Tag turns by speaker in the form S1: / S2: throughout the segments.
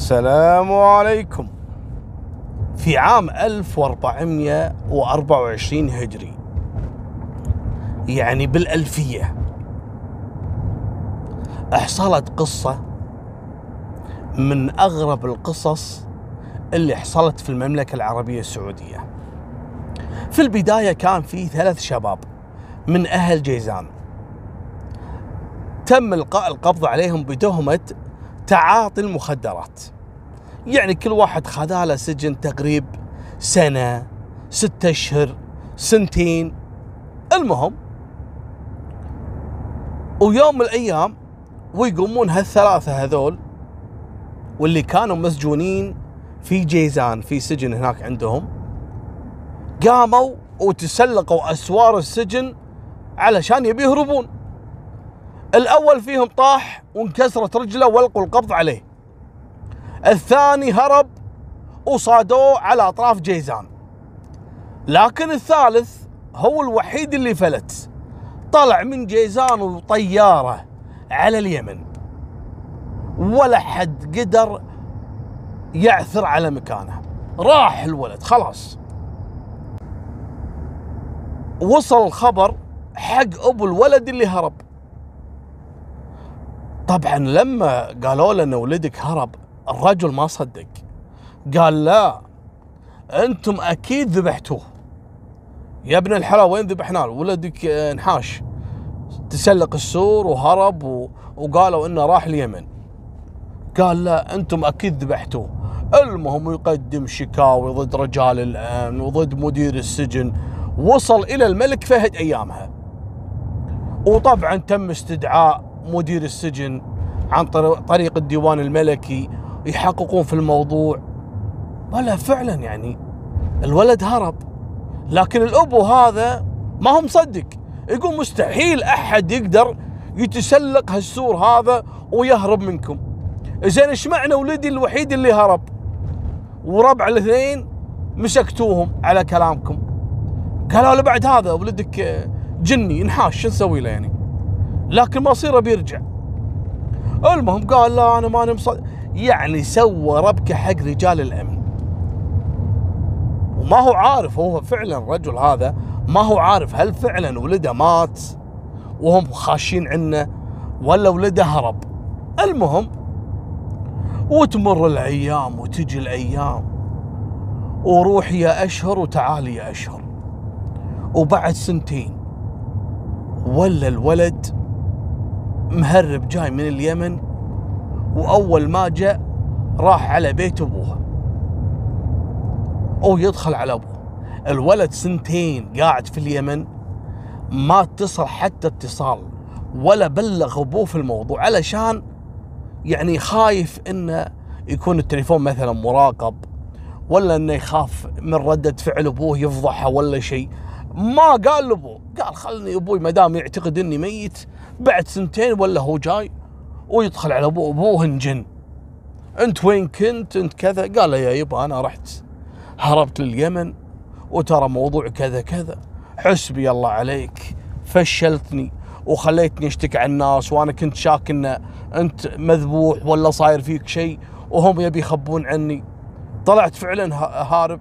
S1: السلام عليكم. في عام 1424 هجري. يعني بالألفية. حصلت قصة من أغرب القصص اللي حصلت في المملكة العربية السعودية. في البداية كان في ثلاث شباب من أهل جيزان. تم إلقاء القبض عليهم بتهمة تعاطي المخدرات. يعني كل واحد خذاله سجن تقريب سنة ستة أشهر سنتين. المهم ويوم من الأيام ويقومون هالثلاثة هذول واللي كانوا مسجونين في جيزان في سجن هناك عندهم قاموا وتسلقوا أسوار السجن علشان يبي يهربون. الأول فيهم طاح وانكسرت رجله والقوا القبض عليه. الثاني هرب وصادوه على أطراف جيزان. لكن الثالث هو الوحيد اللي فلت. طلع من جيزان وطيارة على اليمن. ولا حد قدر يعثر على مكانه. راح الولد خلاص. وصل الخبر حق أبو الولد اللي هرب. طبعا لما قالوا له ان ولدك هرب الرجل ما صدق. قال لا أنتم أكيد ذبحتوه. يا ابن الحلال وين ذبحناه؟ ولدك انحاش. تسلق السور وهرب و... وقالوا إنه راح اليمن. قال لا أنتم أكيد ذبحتوه. المهم يقدم شكاوي ضد رجال الأمن وضد مدير السجن. وصل إلى الملك فهد أيامها. وطبعا تم استدعاء مدير السجن عن طريق الديوان الملكي يحققون في الموضوع. ولا فعلا يعني. الولد هرب. لكن الأبو هذا ما هو مصدق. يقول مستحيل أحد يقدر يتسلق هالسور هذا ويهرب منكم. زين إيش معنى ولدي الوحيد اللي هرب؟ وربع الاثنين مسكتوهم على كلامكم. قالوا له بعد هذا ولدك جني انحاش شو نسوي له يعني؟ لكن مصيره بيرجع. المهم قال لا أنا ماني مصدق يعني سوى ربكه حق رجال الأمن. وما هو عارف هو فعلا الرجل هذا ما هو عارف هل فعلا ولده مات وهم خاشين عنه ولا ولده هرب. المهم وتمر الأيام وتجي الأيام وروح يا أشهر وتعالي يا أشهر. وبعد سنتين ولا الولد مهرب جاي من اليمن وأول ما جاء راح على بيت أبوه. أو يدخل على أبوه. الولد سنتين قاعد في اليمن ما اتصل حتى اتصال ولا بلغ أبوه في الموضوع علشان يعني خايف إنه يكون التليفون مثلا مراقب ولا إنه يخاف من ردة فعل أبوه يفضحه ولا شيء. ما قال لأبوه قال خلني أبوي ما دام يعتقد إني ميت بعد سنتين ولا هو جاي ويدخل على ابوه أبوه انجن أنت وين كنت؟ أنت كذا. قال له يا يبا أنا رحت. هربت لليمن وترى موضوع كذا كذا. حسبي الله عليك. فشلتني وخليتني أشتكي على الناس وأنا كنت شاك إن أنت مذبوح ولا صاير فيك شيء وهم يبي يخبون عني. طلعت فعلا هارب.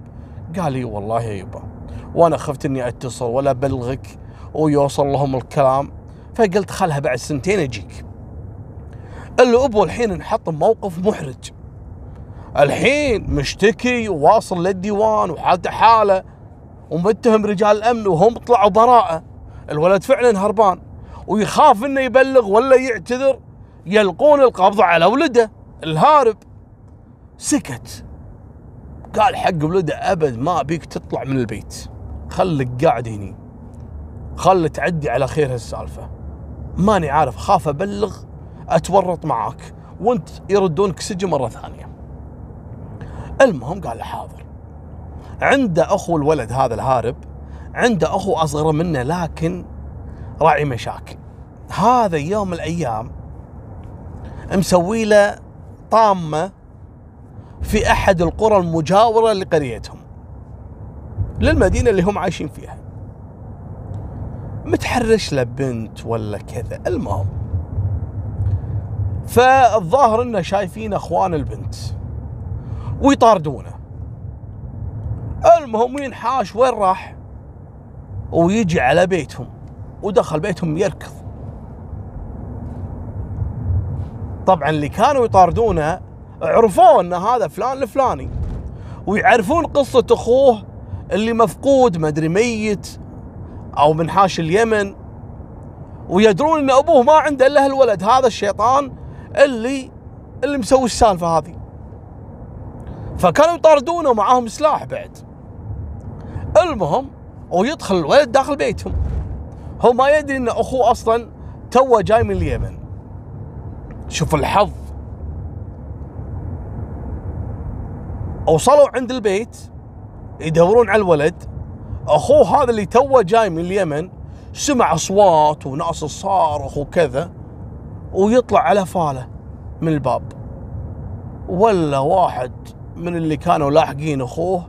S1: قال لي والله يا يبا وأنا خفت إني أتصل ولا أبلغك ويوصل لهم الكلام. فقلت خلها بعد سنتين اجيك الا أبو الحين انحط بموقف محرج. الحين مشتكي وواصل للديوان وحالته حالة ومتهم رجال الأمن وهم طلعوا براءة. الولد فعلا هربان ويخاف إنه يبلغ ولا يعتذر. يلقون القبض على ولده. الهارب. سكت. قال حق ولده أبد ما ابيك تطلع من البيت. خلك قاعد هني. خل تعدي على خير هالسالفة. ماني عارف خاف أبلغ أتورط معاك وأنت يردونك سجن مرة ثانية. المهم قال له حاضر. عنده أخو الولد هذا الهارب عنده أخو أصغر منه لكن راعي مشاكل. هذا يوم الأيام مسوي له طامة في أحد القرى المجاورة لقريتهم للمدينة اللي هم عايشين فيها. متحرش له بنت ولا كذا. المهم فالظاهر إنه شايفين أخوان البنت ويطاردونه. المهم ينحاش وين راح؟ ويجي على بيتهم ودخل بيتهم يركض. طبعا اللي كانوا يطاردونه عرفوه إن هذا فلان الفلاني ويعرفون قصة أخوه اللي مفقود مدري ميت أو من حاش اليمن ويدرون إن أبوه ما عنده إلا الولد هذا الشيطان اللي اللي مسوي السالفة هذه. فكانوا يطاردونه معاهم سلاح بعد. المهم ويدخل الولد داخل بيتهم. هو ما يدري إن أخوه أصلا توه جاي من اليمن. شوف الحظ. وصلوا عند البيت يدورون على الولد. اخوه هذا اللي توه جاي من اليمن سمع أصوات وناس صارخ وكذا ويطلع على فاله من الباب. ولا واحد من اللي كانوا لاحقين أخوه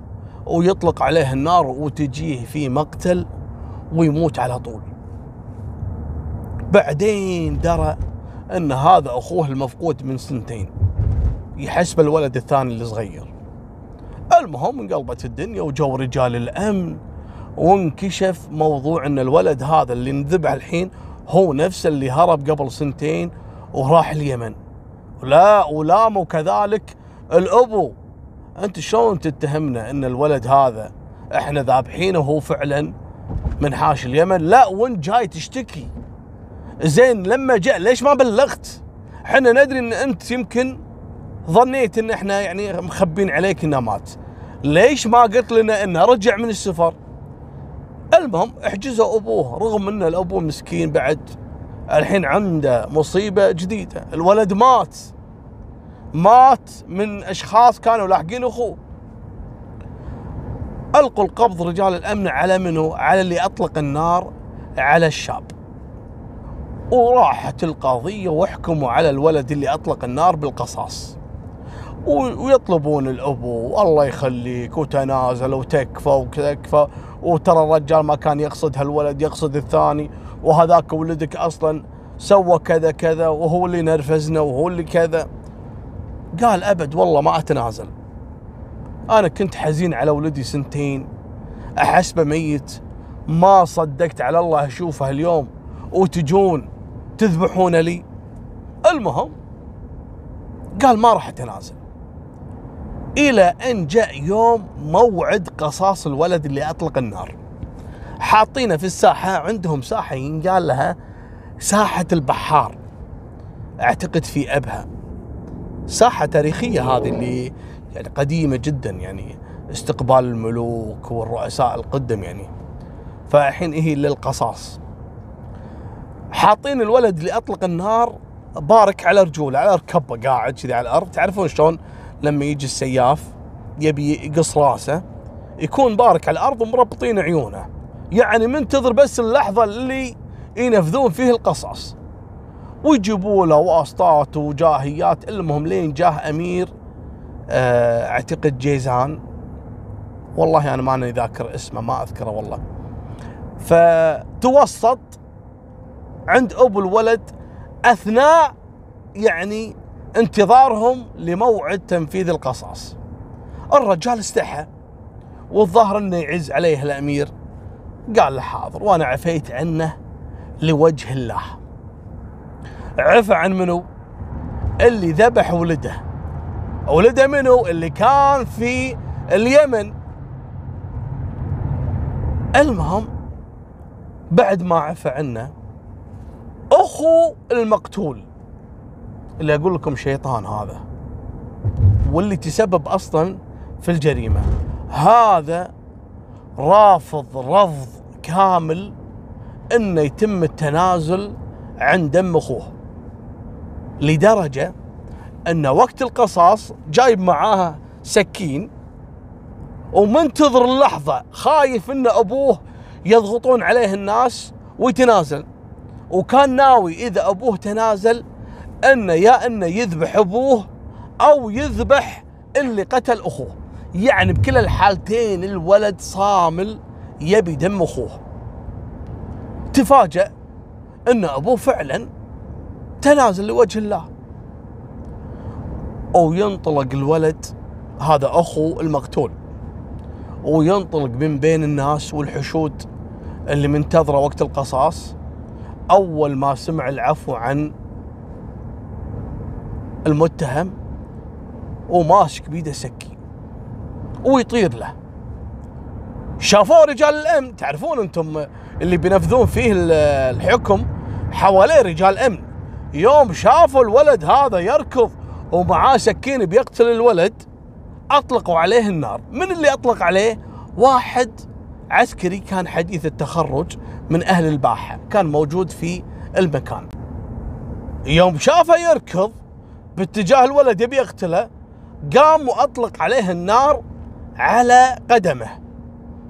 S1: ويطلق عليه النار وتجيه في مقتل ويموت على طول. بعدين درى أن هذا أخوه المفقود من سنتين يحسب الولد الثاني الصغير المهم انقلبت الدنيا وجو رجال الأمن وانكشف موضوع إن الولد هذا اللي انذبح الحين هو نفسه اللي هرب قبل سنتين وراح اليمن. لا ولاموا كذلك الأبو. أنت شلون تتهمنا إن الولد هذا إحنا ذابحينه وهو فعلا من حاش اليمن؟ لا وانت جاي تشتكي. زين لما جاء ليش ما بلغت؟ إحنا ندري إن أنت يمكن ظنيت إن إحنا يعني مخبين عليك إنه مات. ليش ما قلت لنا إنه رجع من السفر؟ المهم احجزوا أبوه رغم إن الأبو مسكين بعد الحين عنده مصيبة جديدة الولد مات مات من أشخاص كانوا لاحقين أخوه ألقوا القبض رجال الأمن على منو؟ على اللي أطلق النار على الشاب. وراحت القضية وحكموا على الولد اللي أطلق النار بالقصاص. ويطلبون الأبو. والله يخليك وتنازل وتكفى وتكفى. وترى الرجال ما كان يقصد هالولد يقصد الثاني. وهذاك ولدك أصلا سوى كذا كذا وهو اللي نرفزنا وهو اللي كذا. قال أبد والله ما أتنازل. أنا كنت حزين على ولدي سنتين. احسبه ميت ما صدقت على الله أشوفه اليوم. وتجون تذبحون لي. المهم قال ما راح أتنازل. إلى أن جاء يوم موعد قصاص الولد اللي أطلق النار. حاطينه في الساحة عندهم ساحة ينقال لها ساحة البحار. أعتقد في أبها. ساحة تاريخية هذه اللي يعني قديمة جدا يعني استقبال الملوك والرؤساء القدم يعني. فالحين هي للقصاص. حاطين الولد اللي أطلق النار بارك على رجوله على ركبه قاعد كذي على الأرض. تعرفون شلون؟ لما يجي السياف يبي يقص راسه يكون بارك على الأرض ومربطين عيونه. يعني منتظر بس اللحظة اللي ينفذون فيه القصص. ويجيبوا له واسطات وجاهيات المهم لين جاه أمير آه، اعتقد جيزان. والله أنا ماني ذاكر اسمه ما أذكره والله. فتوسط عند أبو الولد أثناء يعني انتظارهم لموعد تنفيذ القصاص. الرجال استحى والظاهر أنه يعز عليه الأمير. قال له حاضر وأنا عفيت عنه لوجه الله. عفى عن منو؟ اللي ذبح ولده. ولده منو؟ اللي كان في اليمن. المهم بعد ما عفى عنه أخو المقتول. اللي أقول لكم شيطان هذا. واللي تسبب أصلا في الجريمة. هذا رافض رفض كامل إنه يتم التنازل عن دم أخوه. لدرجة إن وقت القصاص جايب معاه سكين ومنتظر اللحظة خايف إن أبوه يضغطون عليه الناس ويتنازل. وكان ناوي إذا أبوه تنازل انه يا انه يذبح أبوه أو يذبح اللي قتل أخوه. يعني بكل الحالتين الولد صامل يبي دم أخوه. تفاجأ أن أبوه فعلا تنازل لوجه الله. أو ينطلق الولد هذا أخو المقتول. وينطلق من بين الناس والحشود اللي منتظرة وقت القصاص. أول ما سمع العفو عن المتهم وماسك بيده سكين ويطير له. شافوه رجال الأمن. تعرفون أنتم اللي بينفذون فيه الحكم؟ حواليه رجال أمن. يوم شافوا الولد هذا يركض ومعاه سكين بيقتل الولد أطلقوا عليه النار. من اللي أطلق عليه؟ واحد عسكري كان حديث التخرج من أهل الباحة كان موجود في المكان. يوم شافه يركض باتجاه الولد يبي يقتله قام وأطلق عليه النار على قدمه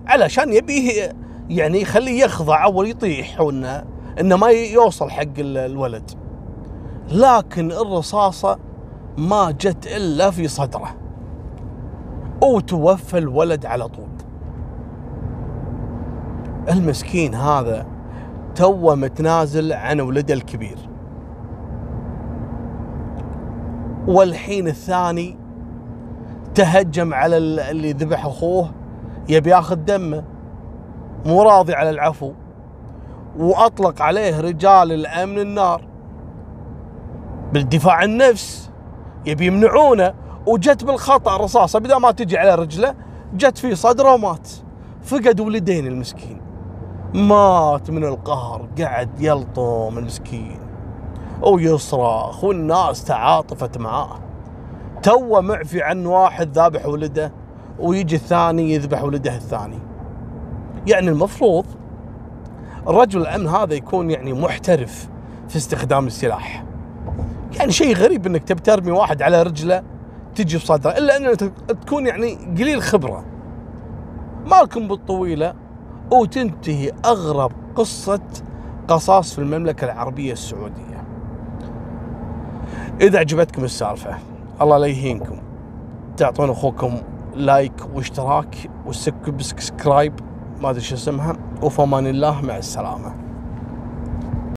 S1: علشان يبيه يعني يخليه يخضع أو يطيح وإنه إنه ما يوصل حق الولد. لكن الرصاصة ما جت إلا في صدره. وتوفى الولد على طول. المسكين هذا توه متنازل عن ولده الكبير. والحين الثاني تهجم على اللي ذبح أخوه يبي ياخذ دمه. مو راضي على العفو. وأطلق عليه رجال الأمن النار. بالدفاع عن النفس يبي يمنعونه. وجت بالخطأ رصاصة. بدل ما تجي على رجله جت في صدره ومات. فقد ولدين المسكين. مات من القهر. قعد يلطم المسكين. ويصرخ والناس تعاطفت معاه. تو معفي عن واحد ذابح ولده ويجي الثاني يذبح ولده الثاني. يعني المفروض الرجل الأمن هذا يكون يعني محترف في استخدام السلاح. يعني شيء غريب إنك تبي ترمي واحد على رجله تجي بصدره إلا ان تكون يعني قليل خبرة. مالكم بالطويلة وتنتهي أغرب قصة قصاص في المملكة العربية السعودية. إذا عجبتكم السالفة الله لا يهينكم. تعطون أخوكم like واشتراك و subscribe ما أدري شو اسمها وفمان الله مع السلامة.